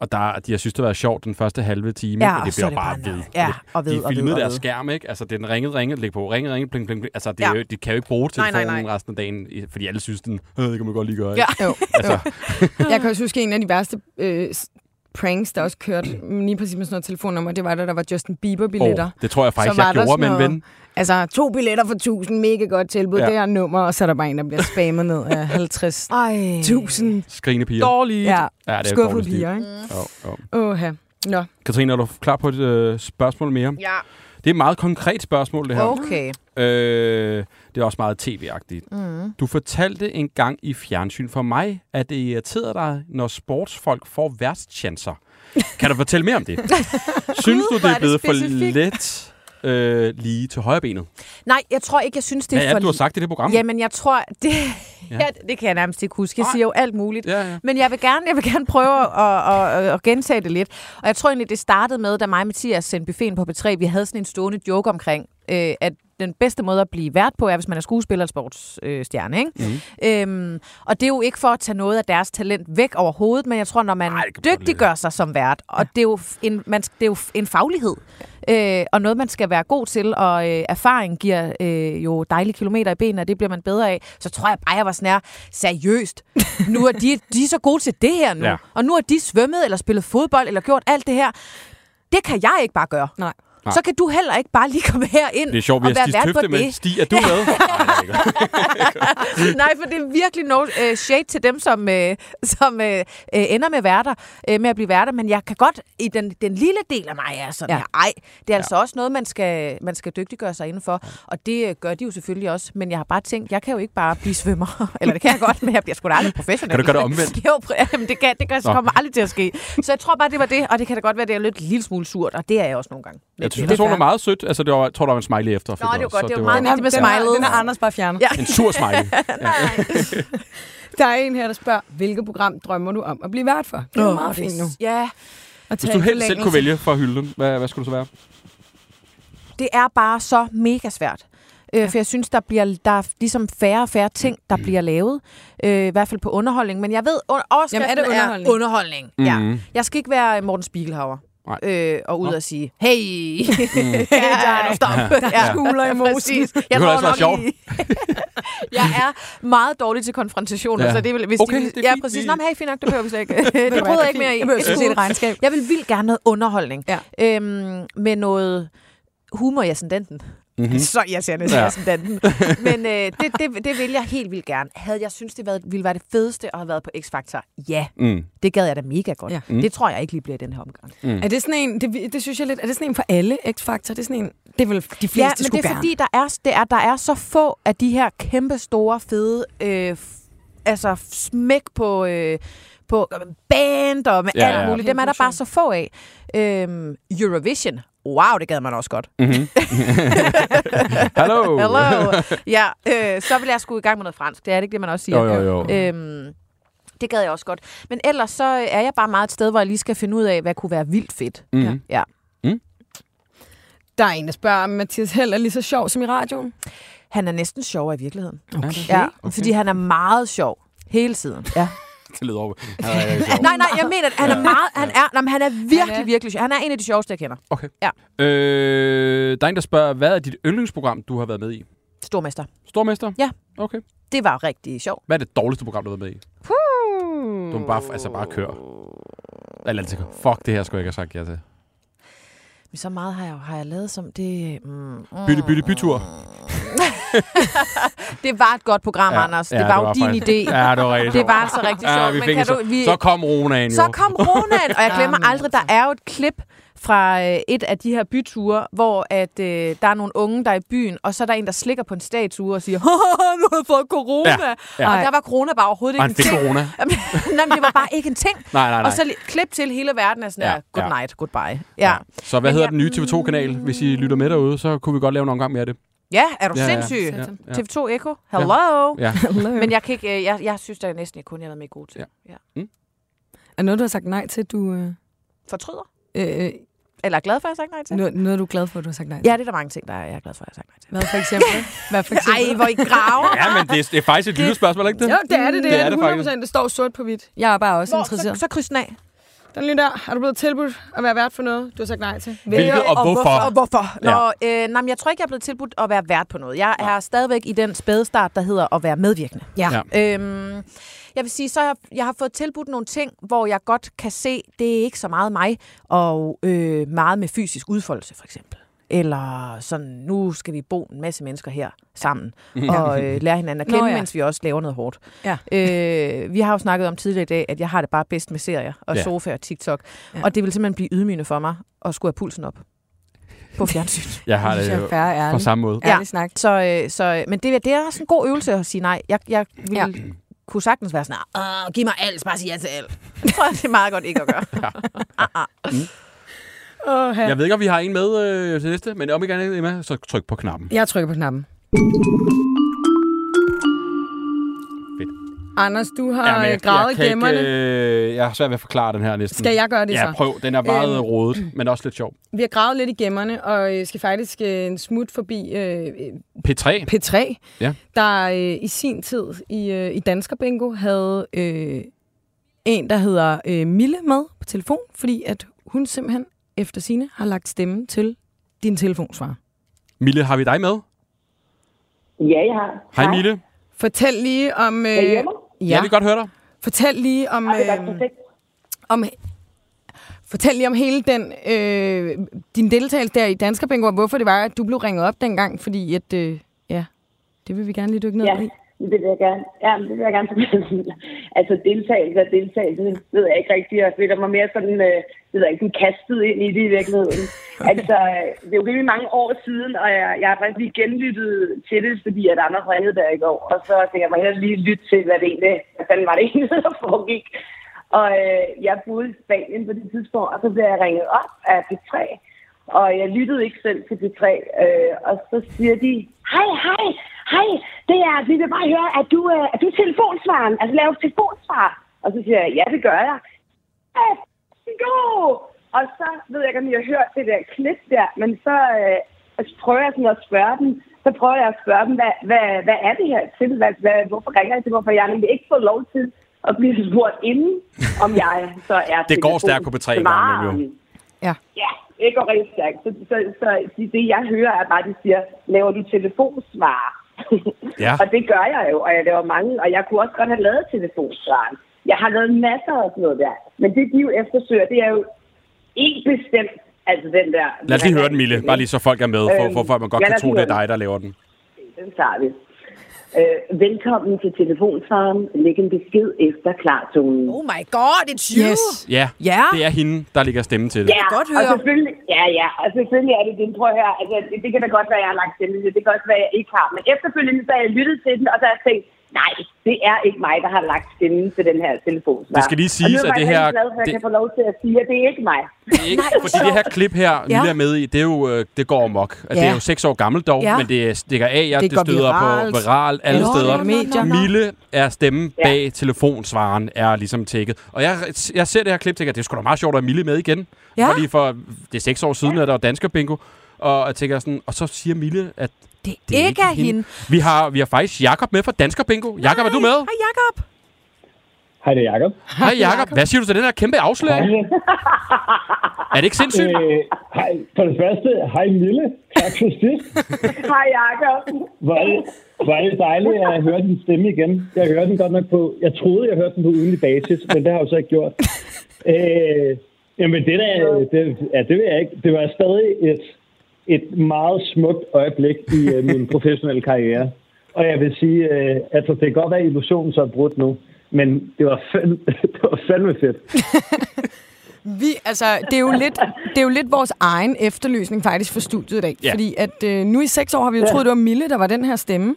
Og der, de har synes, det været sjovt den første halve time, Ja, men og det bliver er det bare bare ved. Ja, og ved, de og ved, filmede og deres ved. skærm, ikke? Altså, den ringede, ringede, læg på, ringe, ringe, pling, pling, pling. Altså, det, Ja. jo, de kan jo ikke bruge Nej, nej, telefonen nej. resten af dagen, fordi alle synes, den, øh, det kan man godt lige gøre. Ja. ikke? Jo, Altså, jo. Jeg kan også huske, en af de værste øh, pranks, der også kørte lige præcis med sådan noget telefonnummer, det var, da der var Justin Bieber-billetter. Åh, det tror jeg faktisk, Så var jeg der gjorde med en ven. Altså, to billetter for 1000, mega godt tilbud, Ja. det her nummer, og så er der bare en, der bliver spammet ned af (laughs) 50. Ej. 1000. Skrigende piger. Dårligt. Ja, Ja, det er skuffede piger, ikke? Jo, jo. Åh, Nå, Katrine, er du klar på et øh, spørgsmål mere? Ja. Det er et meget konkret spørgsmål, det her. Okay. Øh, det er også meget tv-agtigt. Mm. Du fortalte en gang i fjernsyn for mig, at det irriterede dig, når sportsfolk får værtschancer. Kan du fortælle mere om det? (laughs) Synes du, det er blevet for let øh, lige til højre benet? Nej, jeg tror ikke, jeg synes, det er er for... du har sagt i det program? Jamen, jeg tror... Det, Ja. ja. (laughs) ja, det kan jeg nærmest ikke huske. Jeg siger jo alt muligt. Ja, ja. Men jeg vil gerne, jeg vil gerne prøve at, at, at, at gentage det lidt. Og jeg tror egentlig, det startede med, da mig og Mathias sendte buffeten på B3. Vi havde sådan en stående joke omkring, øh, at den bedste måde at blive vært på, er, hvis man er skuespiller eller sportsstjerne. Øh, ikke? Mhm. Øhm, og det er jo ikke for at tage noget af deres talent væk overhovedet, men jeg tror, når man Ej, dygtiggør sig som vært, og det er jo en, man, det er jo en faglighed, øh, og noget, man skal være god til, og øh, erfaring giver øh, jo dejlige kilometer i benene, og det bliver man bedre af, så tror jeg bare, jeg var sådan seriøst, (laughs) nu er de, de er så gode til det her nu, Ja. ja. og nu har de svømmet, eller spillet fodbold, eller gjort alt det her. Det kan jeg ikke bare gøre. nej. Nej. Så kan du heller ikke bare lige komme her ind Det er sjovt, vi og har være Stig Tøfte med. det. Stig, er du med? (laughs) Nej, for det er virkelig no uh, shade til dem, som, uh, som uh, uh, ender med værter, uh, med at blive værter. Men jeg kan godt, i den, den lille del af mig er sådan Ja. ja. her, ej, det er altså også noget, man skal, man skal dygtiggøre sig indenfor. Og det uh, gør de jo selvfølgelig også. Men jeg har bare tænkt, jeg kan jo ikke bare blive svømmer. (laughs) Eller det kan jeg godt, men jeg bliver sgu da aldrig professionel. Kan du gøre det omvendt? (laughs) jo, jamen, det, kan, det kan, Nå. kommer aldrig til at ske. Så jeg tror bare, det var det. Og det kan da godt være, det er lidt lille smule surt. Og det er jeg også nogle gange. Jeg synes, Lidt. personen er meget sødt. Altså, det var, jeg tror, der var en smiley efter. Nå, det var godt. så Det var meget Den, er, Det med den, har, smilet. den har Anders bare fjernet. Ja. En sur smiley. (laughs) Der er en her, der spørger, hvilket program drømmer du om at blive vært for? Det er jo meget fint nu. Ja, At Hvis du en helst selv kunne vælge for hylden, hvad, hvad skulle det så være? det er bare så mega svært. Øh, for jeg synes, der bliver der er ligesom færre og færre ting, der bliver lavet. Øh, I hvert fald på underholdning. Men jeg ved, under, overskriften Jamen, er det underholdning? Er underholdning. Ja. Mhm. Jeg skal ikke være Morten Spiegelhauer. Nej. øh, og ud Nå. og sige, hey, (laughs) ja, stop. Ja, Skuler i mosen. Jeg kunne tror også være nok sjovt. jeg er meget dårlig til konfrontationer, Ja. så det vil, hvis Okay, de, det er ja, fint. præcis. Vi- Nå, men hey, fint nok, det behøver vi slet ikke. (laughs) det bryder jeg ikke mere i. Jeg behøver ikke se et regnskab. Jeg vil vildt gerne noget underholdning. Ja. Øhm, med noget humor i ascendanten. Mhm. Så irriterende, siger Ja. ja. ascendanten. Men øh, det, det, det vil jeg helt vildt gerne. Havde jeg synes det været, ville være det fedeste at have været på X-Factor? Ja, Mm. det gad jeg da mega godt. Ja. Ja. Det tror jeg ikke lige bliver i den her omgang. Er det sådan en, det, det synes jeg lidt, er det sådan en for alle X-Factor? Det er sådan en, det er vel de fleste Ja, men skulle det er gerne. fordi, der er, det er, der er så få af de her kæmpe store, fede, øh, f- altså smæk på, øh, på band og med Ja, ja, alt ja. muligt. Dem er der bare så få af. Øhm, Eurovision. Wow, det gad man også godt. Mm-hmm. (laughs) Hallo. Hello. ja, øh, så vil jeg skulle i gang med noget fransk. Det er det ikke det, man også siger. Jo, jo, jo. Øhm, det gad jeg også godt. Men ellers så er jeg bare meget et sted, hvor jeg lige skal finde ud af, hvad kunne være vildt fedt. Mm. Ja. Der er en, der spørger, om Mathias Held er lige så sjov som i radioen. Han er næsten sjovere i virkeligheden. Okay. Ja, okay. fordi han er meget sjov hele tiden. Ja. (laughs) Det lyder over. Er nej, nej, jeg mener, at han er meget, han er, nej, han er virkelig, Han er- virkelig. Han er en af de sjoveste, jeg kender. Okay. Ja. Øh, der er en, der spørger, hvad er dit yndlingsprogram, du har været med i? Stormester. Stormester? Ja. Okay. Det var rigtig sjovt. Hvad er det dårligste program, du har været med i? Du må bare, altså bare køre. Eller altså, fuck, det her skulle jeg ikke have sagt ja til. Men så meget har jeg, har jeg lavet som det... Mm, mm, Bytte, bytte, bytur. (laughs) det var et godt program, ja, Anders. Det ja, var jo din faktisk- idé. Ja, det var rigtig Det var så rigtig sjovt. Ja, vi men kan så, du, vi, så kom Ronaen jo. så kom Ronan, og jeg glemmer aldrig, der er jo et klip fra øh, et af de her byture, hvor at, øh, der er nogle unge, der er i byen, og så er der en, der slikker på en statue og siger, (laughs) "Haha, nu har jeg fået corona. Ja, ja. Og der var corona bare overhovedet Og ikke en ting. corona. (laughs) Nej, men det var bare ikke en ting. Nej, nej, nej. Og så li- klip til hele verden er sådan Ja, ja, good ja. night, goodbye. Ja. Så hvad Men hedder jeg- den nye TV2-kanal? Hvis I lytter med derude, så kunne vi godt lave en omgang mere af det. Ja, er du Ja, ja, sindssyg? ja, ja. TV2 Echo, hello. (laughs) Ja. Men jeg, kan ikke, øh, jeg, jeg synes da næsten ikke kun, jeg har været med god til. Ja. Ja. Er noget, du har sagt nej til, du... Øh, Fortryder? øh, Eller er glad for, at jeg har sagt nej til? noget, noget, du er glad for, du har sagt nej til? Ja, det er der mange ting, der er, jeg er glad for, at jeg har sagt nej til. Hvad for eksempel? Hvad for (laughs) eksempel? Ej, hvor I graver. Ja, men det er, det er faktisk et lille spørgsmål, ikke det? Jo, det er det. Det, Det det er er det 100%. faktisk. Det står sort på hvidt. Jeg er bare også Hvor, interesseret. så, så kryds den af. Den lige der. Er du blevet tilbudt at være vært for noget, du har sagt nej til? Hvilket og hvorfor? Og hvorfor? Ja. Nå, øh, nej, men jeg tror ikke, jeg er blevet tilbudt at være vært på noget. Jeg er stadigvæk i den spædestart, der hedder at være medvirkende. Ja. Ja. Øhm, jeg vil sige, så jeg, jeg har fået tilbudt nogle ting, hvor jeg godt kan se, det er ikke så meget mig, og øh, meget med fysisk udfoldelse, for eksempel. Eller sådan, nu skal vi bo en masse mennesker her sammen, og øh, lære hinanden at Nå, kende, ja. mens vi også laver noget hårdt. Ja. Øh, vi har jo snakket om tidligere i dag, at jeg har det bare bedst med serier, og Ja. ja. sofa og TikTok. Ja. Ja. Og det vil simpelthen blive ydmygende for mig at skulle have pulsen op på (laughs) fjernsyn. Jeg har Det jeg jo og på samme måde. Ja. snak. Så, øh, så, men det, det er også en god øvelse at sige nej. Jeg, jeg vil Ja. ja. kunne sagtens være sådan, giv mig alt, bare sig ja til alt. (laughs) Det tror jeg, det er meget godt ikke at gøre. Åh, her. Jeg ved ikke, om vi har en med øh, til næste, men om I gerne er med, så tryk på knappen. Jeg trykker på knappen. Fedt. Anders, du har ja, gravet i kan gemmerne. Ikke, øh, jeg har svært ved at forklare den her næsten. Skal jeg gøre det Ja, så? prøv. Den er meget Øhm. rodet, men også lidt sjov. Vi har gravet lidt i gemmerne, og øh, skal faktisk øh, en smut forbi øh, P3. P3, Ja. der øh, i sin tid i, øh, i Dansker Bingo havde øh, en, der hedder øh, Mille med på telefon, fordi at hun simpelthen efter sine har lagt stemme til din telefonsvar. Mille, har vi dig med? Ja, jeg har. Hej, Mille. Fortæl lige om... Øh? Ja. Jeg vil godt høre dig. Fortæl lige om... Godt Øh, om fortæl lige om hele den øh, din deltagelse der i Dansker Bingo, og hvorfor det var, at du blev ringet op dengang, fordi at, øh, ja, det vil vi gerne lige dykke ned Ja, i. det vil jeg gerne. Ja, det vil jeg gerne. Altså deltagelse og deltagelse, ved jeg ikke rigtigt. Jeg føler mig mere sådan, øh, ved jeg ikke, kastet ind i det i virkeligheden. (laughs) altså, øh, det er jo rimelig mange år siden, og jeg, jeg har faktisk lige genlyttet til det, fordi at Anders ringede der i går. Og så tænkte jeg mig hellere lige lytte til, hvad det egentlig, hvad fanden var det egentlig, (laughs) der foregik. Og øh, jeg boede i Spanien på det tidspunkt, og så blev jeg ringet op af P3. Og jeg lyttede ikke selv til P3. Øh, og så siger de, hej, hej, hej, det er, vi vil bare høre, at du, øh, er du telefonsvaren? Altså laver telefonsvar? Og så siger jeg, ja, det gør jeg. Ja, god! Og så ved jeg ikke, om I har hørt det der klip der, men så, øh, så prøver jeg sådan at spørge dem, så prøver jeg at spørge dem, hvad, hvad, hvad er det her til? Hvad, hvad, hvorfor ringer jeg til? Hvorfor jeg nemlig ikke fået lov til at blive spurgt inden, om jeg så er (laughs) Det går stærkt på P3 en gang imellem, jo. Ja. Ja, det går rigtig stærkt. Så, så, så det, det, jeg hører, er bare, at de siger, laver du telefonsvar? (laughs) Ja. og det gør jeg jo, og jeg laver mange, og jeg kunne også godt have lavet telefonsvaren. Jeg har lavet masser af sådan noget der. Men det, de jo eftersøger, det er jo ikke bestemt, altså den der... Lad os lige høre den, Mille. Bare lige så folk er med, for, Øhm, for, for at man godt kan tro, det er dig, der laver den. Den tager vi. Øh, velkommen til telefonsvaren. Læg en besked efter klartonen. Oh my god, it's you! Yes. Ja, Ja. det er hende, der ligger stemme til det. Ja, godt og høre. selvfølgelig, ja, ja, og selvfølgelig er det det. Prøv at høre, altså, det, det kan da godt være, at jeg har lagt stemme til. Det kan også være, at jeg ikke har. Men efterfølgende, så har jeg lyttet til den, og så har jeg tænkt, nej, det er ikke mig, der har lagt stemmen til den her telefonsvar. Det skal lige siges, og nu er at det jeg her- glad for, at jeg det- kan få lov til at sige, at det er ikke mig. Det er ikke, fordi det her klip her, Ja. Mille er med i, det er jo, øh, det går amok. Ja. Det Ja. er jo seks år gammelt dog, Ja. men det stikker af, ja, Det det, støder viralt. på viral alle Nå, steder. nå. Mille er stemmen Ja. bag telefonsvaren, er ligesom tækket. Og jeg, jeg ser det her klip, tænker, det er sgu da meget sjovt at have Mille med igen. Ja. Lige for, det er seks år siden, at der var dansker bingo. Og jeg tænker sådan, og så siger Mille, at Det, det er ikke er hende. Vi har, vi har faktisk Jakob med fra Dansker Bingo. Jakob, er du med? Hej, Jakob. Hej, det er Jacob. Hej Jakob. Hvad siger du til den her kæmpe afsløring? Er det ikke sindssygt? Øh, hej, for det første, hej Mille. Tak for sidst. Hej, Jacob. Hvor er, det, hvor er det dejligt at høre din stemme igen. Jeg hørte den godt nok på... Jeg troede, jeg hørte den på ugenlig basis, men det har jeg jo så ikke gjort. Øh, jamen, det der... Det, ja, det ved jeg ikke. Det var stadig et, et meget smukt øjeblik i uh, min (laughs) professionelle karriere. Og jeg vil sige, uh, altså, det kan godt være, at illusionen så er brudt nu, men det var, fandme, (laughs) det var fandme fedt. (laughs) Vi, altså, det er, jo lidt, det er jo lidt vores egen efterløsning faktisk for studiet i dag. Ja. Fordi at øh, nu i seks år har vi jo troet, det var Mille, der var den her stemme.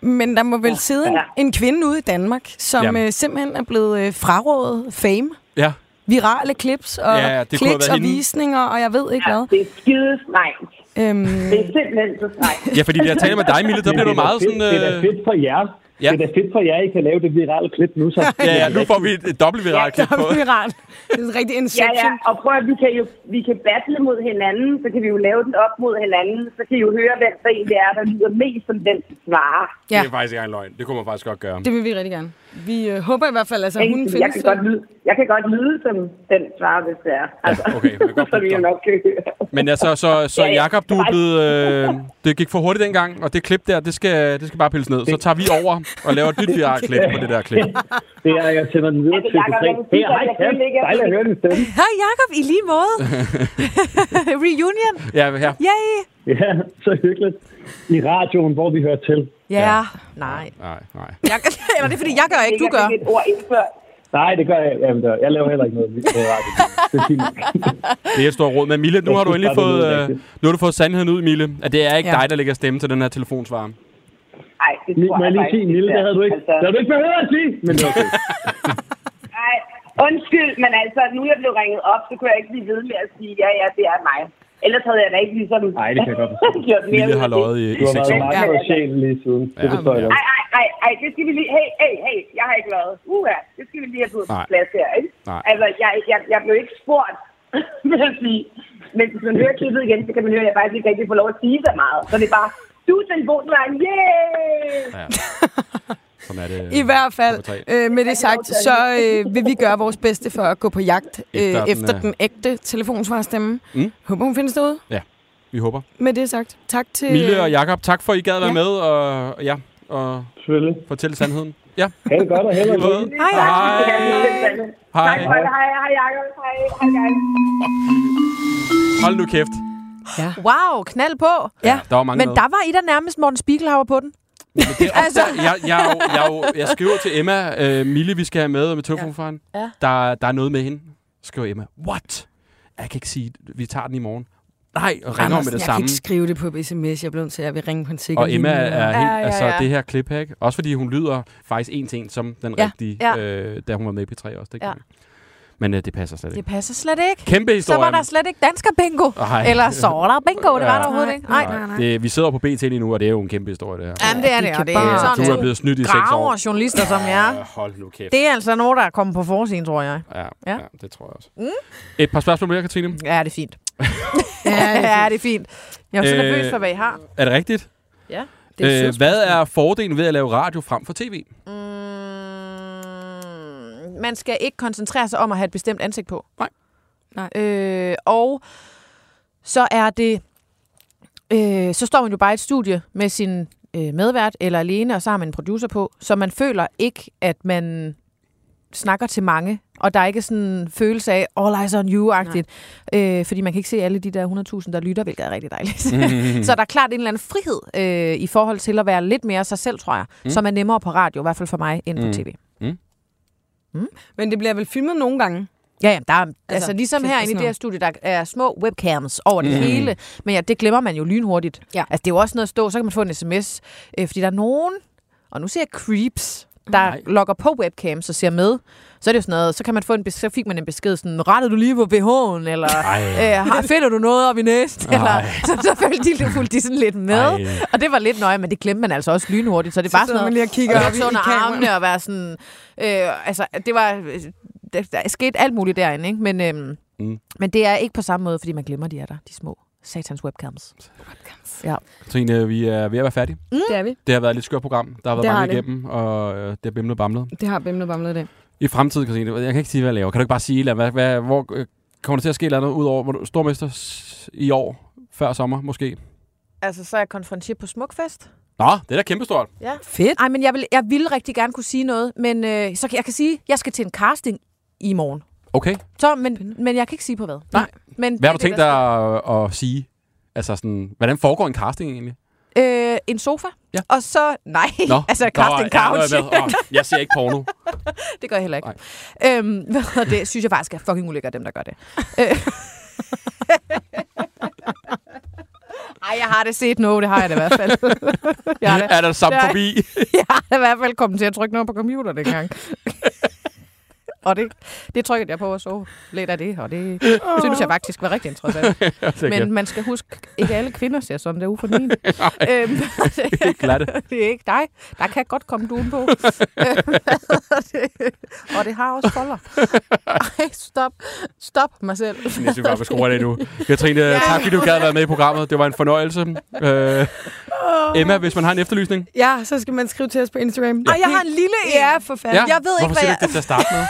Men der må vel sidde en, Ja. en kvinde ude i Danmark, som Jamen. øh, simpelthen er blevet øh, frarådet fame. Ja. Virale clips og Ja, kliks og hende. visninger, og jeg ved ikke Ja, hvad. det er skide strengt. Øhm, Det er simpelthen så strengt. Ja, fordi jeg taler med dig, Mille, der bliver du er meget fedt, sådan... Det er da Øh, fedt for jer. Ja. Ja. Det er da fedt for jer, I kan lave det virale klip nu. Så. ja, ja, nu får vi et, dobbelt viralt klip på. viral. Det er en rigtig Ja, inception. ja, og prøv at vi kan jo vi kan battle mod hinanden, så kan vi jo lave den op mod hinanden, så kan I jo høre, hvem der egentlig er, der lyder mest som den svarer. Ja. Det er faktisk ikke engang løgn. Det kunne man faktisk godt gøre. Det vil vi rigtig gerne. Vi øh, håber i hvert fald, altså, hun findes Jeg kan, godt lyde, jeg kan godt lyde som den svarer, hvis det er. Altså, okay, jeg kan godt (laughs) så vi nok. Men altså, så, så (laughs) Ja, ja. Jakob, du er blevet... Øh, (laughs) det gik for hurtigt dengang, og det klip der, det skal, det skal bare pilles ned. Så tager vi over og laver et nyt klip på det der klip. Det er, jeg sender den videre Altså, til Jacob, TV3. jeg vil sige, Hey, hej, Kat. Dejligt at høre din stemme. Hej, Jakob. I lige måde. Reunion. Ja, her. Yay. Ja, så hyggeligt. I radioen, hvor vi hører til. Ja. Ja. Nej. Nej, nej. (laughs) Jeg, eller det er, fordi jeg gør ikke, du gør. et ord indført. Nej, det gør jeg. Jamen, der, jeg laver heller ikke noget. Det er (laughs) er et stort råd. Men Mille, nu har du endelig fået, øh, nu har du fået sandheden ud, Mille. At det er ikke Ja. dig, der lægger stemme til den her telefonsvar. Ej, det Må tror jeg lige sige, Mille, det havde du ikke, Altså, det havde du ikke behøvet at sige. Men okay. (laughs) Ej, undskyld, men altså, nu er jeg blevet ringet op, så kunne jeg ikke blive ved med at sige, ja, ja, det er mig. Ellers havde jeg da ikke ligesom Nej, det kan jeg godt forstå. (laughs) gjort mere Mille har løjet i, Du i har seks været år. meget ja. sjæl lige siden. Det Ja. forstår jeg godt. Ej, ej, det skal vi lige... Hey, hey, hey, jeg har ikke været. Uha, det skal vi lige have på Nej. plads her, ikke? Nej. Altså, jeg, jeg, jeg blev ikke spurgt, (laughs) vil jeg sige. Men hvis man hører klippet igen, så kan man høre, at jeg faktisk ikke rigtig får lov at sige så meget. Så det er bare, du er telefonsvaren, yeah! Ja. (laughs) Sådan er det. I hvert fald, øh, med det sagt, så øh, vil vi gøre vores bedste for at gå på jagt øh, Efter den, efter øh, den ægte telefonsvarstemme. Mm. Håber, hun findes derude. Vi håber. Med det sagt, tak til... Mille og Jakob, tak for, at I gad være Ja. med og, ja, og Selvfølgelig. fortælle sandheden. Ja. Ha' det godt og held og lykke. Hej, Hej. Tak Hej. for det. Hej, hej, Jacob. Hej. Hold nu kæft. Wow, knald på. Ja. Der var mange Men med. der var I da nærmest Morten Spiegelhauer på den. Men det er Altså. altså... jeg, jeg, jeg, jo, jeg skriver til Emma, øh, Mille, vi skal have med med telefonfaren. Ja. Ja. Der, der er noget med hende. Skriver Emma, what? Jeg kan ikke sige, vi tager den i morgen. Nej, og ringer om med det jeg samme. kan ikke skrive det på sms. Jeg bliver nødt til, at jeg vil ringe på en sikker Og Emma er helt, Ja, ja, altså ja. det her klip her, ikke? Også fordi hun lyder faktisk en til en som den Ja, rigtige, ja. Øh, da hun var med i P3 også. Det Ja. ja. Men øh, det passer slet Det ikke. passer slet ikke. Kæmpe Så historie. var der slet ikke dansker bingo. Ej. Eller så var der bingo. Det var Ja. der overhovedet ikke. Nej. nej, nej. Det, vi sidder på BT lige nu, og det er jo en kæmpe historie, det her. Jamen, det er det, de og kan det er bare- sådan Du er blevet snydt i seks år. graver journalister som jeg. Øh, hold nu kæft. Det er altså nogen, der er kommet på forsiden, tror jeg. Ja, Ja. ja. ja, det tror jeg også. Mm. Et par spørgsmål mere, Katrine. Ja, det er fint. (laughs) Ja, det er ja, det fint. Jeg er så Øh, nervøs for, hvad I har. Er det rigtigt? Ja. Det er Øh, hvad er fordelen ved at lave radio frem for tv? Mm, man skal ikke koncentrere sig om at have et bestemt ansigt på. Nej. Nej. Øh, og så er det... Øh, så står man jo bare i et studie med sin øh, medvært eller alene, og så har man en producer på, så man føler ikke, at man snakker til mange, og der er ikke sådan en følelse af all eyes on you-agtigt, øh, fordi man kan ikke se alle de der 100.000, der lytter, hvilket er rigtig dejligt. (laughs) så der er klart en eller anden frihed øh, i forhold til at være lidt mere sig selv, tror jeg, mm. som er nemmere på radio, i hvert fald for mig, end på Mm. Tv. Men det bliver vel filmet nogle gange? Ja, ja, der er, altså, altså ligesom herinde i det her studie, der er små webcams over det mm. hele, men ja, det glemmer man jo lynhurtigt. Ja. Altså, det er jo også noget at stå, så kan man få en sms, øh, fordi der er nogen, og nu ser jeg creeps, der Nej. logger på webcams og ser med, så er det jo sådan noget, så kan man få en så fik man en besked sådan, rettede du lige på BH'en, eller øh, (laughs) finder du noget op i næsten, eller så, så følte de, fulgte de sådan lidt med, Ej. og det var lidt nøje, men det glemte man altså også lynhurtigt, så det bare sidder sådan man noget, lige og kigger op i- under armene og være sådan, øh, altså det var, øh, der, der skete alt muligt derinde, ikke? Men, øhm, mm. men det er ikke på samme måde, fordi man glemmer, de er der, de små satans webcams. Ja. Trine, vi er ved at være færdige. Det er vi. Det har været et lidt skørt program. Der har været Det har mange det. igennem, og øh, det er bimlet bamlet. Det har Bimle Bamle i dag. I fremtiden, Christine, jeg kan ikke sige, hvad jeg laver. Kan du ikke bare sige, hvad, hvad, hvor øh, kommer der til at ske et eller andet ud over hvor du- stormester i år, før sommer måske? Altså, så er jeg konferencier på Smukfest. Nå, det er da kæmpestort. Ja. Fedt. Ej, men jeg vil, jeg vil rigtig gerne kunne sige noget, men øh, så kan, jeg kan sige, at jeg skal til en casting i morgen. Okay. Så, men, men jeg kan ikke sige på hvad. Nej. Men Hvad har du det tænkt det, dig at, at sige? Altså sådan, hvordan foregår en casting egentlig? Øh, en sofa. Ja. Og så, nej, Nå, (laughs) altså casting ja, couch. jeg med. Åh, jeg ser ikke porno. (laughs) det gør jeg heller ikke. Øhm, (laughs) hvad det? Synes jeg faktisk er fucking ulækkert, dem der gør det. Øh. Ej, jeg har det set noget, det har jeg da i hvert fald. jeg har det. er der Det er- forbi? Jeg har da i hvert fald kommet til at trykke noget på computer dengang. Og det, det trykkede jeg på og så lidt af det, og det synes jeg faktisk var rigtig interessant. (laughs) Men man skal huske, ikke alle kvinder ser sådan der ude for den ene. (laughs) øhm, (laughs) Ikke glatte. det er ikke dig. Der kan godt komme duen på. og det har også folder. Ej, stop. Stop mig selv. Jeg synes bare, vi skruer det nu. Katrine, ja. tak fordi du gad være med i programmet. Det var en fornøjelse. Øh, Emma, hvis man har en efterlysning. Ja, så skal man skrive til os på Instagram. Ej, jeg har en lille en. Ja, for fanden. Jeg ved ikke, Hvorfor hvad siger du jeg- ikke det til at starte med?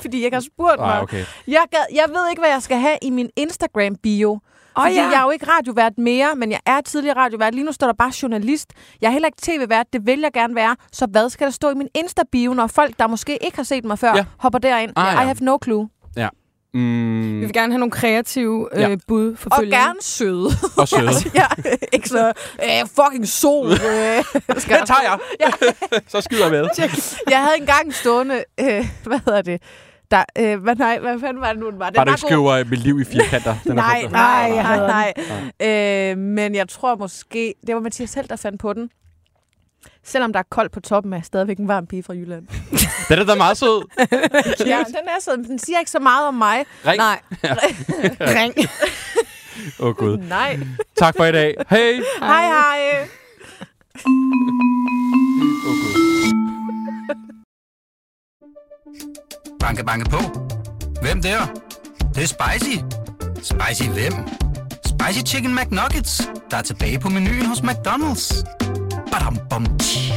Fordi jeg ikke har spurgt mig. Nej, okay. Jeg, gad, jeg ved ikke, hvad jeg skal have i min Instagram-bio. Fordi ja. jeg er jo ikke radiovært mere, men jeg er tidligere radiovært. Lige nu står der bare journalist. Jeg er heller ikke tv-vært, det vil jeg gerne være. Så hvad skal der stå i min Insta-bio, når folk, der måske ikke har set mig før, Ja. ja. hopper derind? Ah, ja. I have no clue. Mm, Vi vil gerne have nogle kreative øh, Ja. bud for Og gerne søde. (laughs) og søde. (laughs) ja, ikke så øh, fucking sol. Øh, (laughs) skal Det tager jeg. Ja. Så skyder jeg med. Jeg havde engang stående, øh, hvad hedder det? Der, øh, hvad, nej, hvad fanden var det nu, den var? Den Bare du var ikke god. skriver øh, mit liv i firkanter. Den er Nej, nej, nej, hader nej. Øh, men jeg tror måske, det var Mathias selv, der fandt på den. Selvom der er koldt på toppen, er jeg stadigvæk en varm pige fra Jylland. (laughs) Den er da meget sød. ja, den er sådan, den siger ikke så meget om mig. Ring. Nej. Ring. Åh, oh, Gud. Nej. Tak for i dag. Hej. Hej, hej. Åh, oh, Gud. Banke, banke på. Hvem der? Det, det er spicy. Spicy hvem? Spicy Chicken McNuggets, der er tilbage på menuen hos McDonald's. Badum, bom, tji.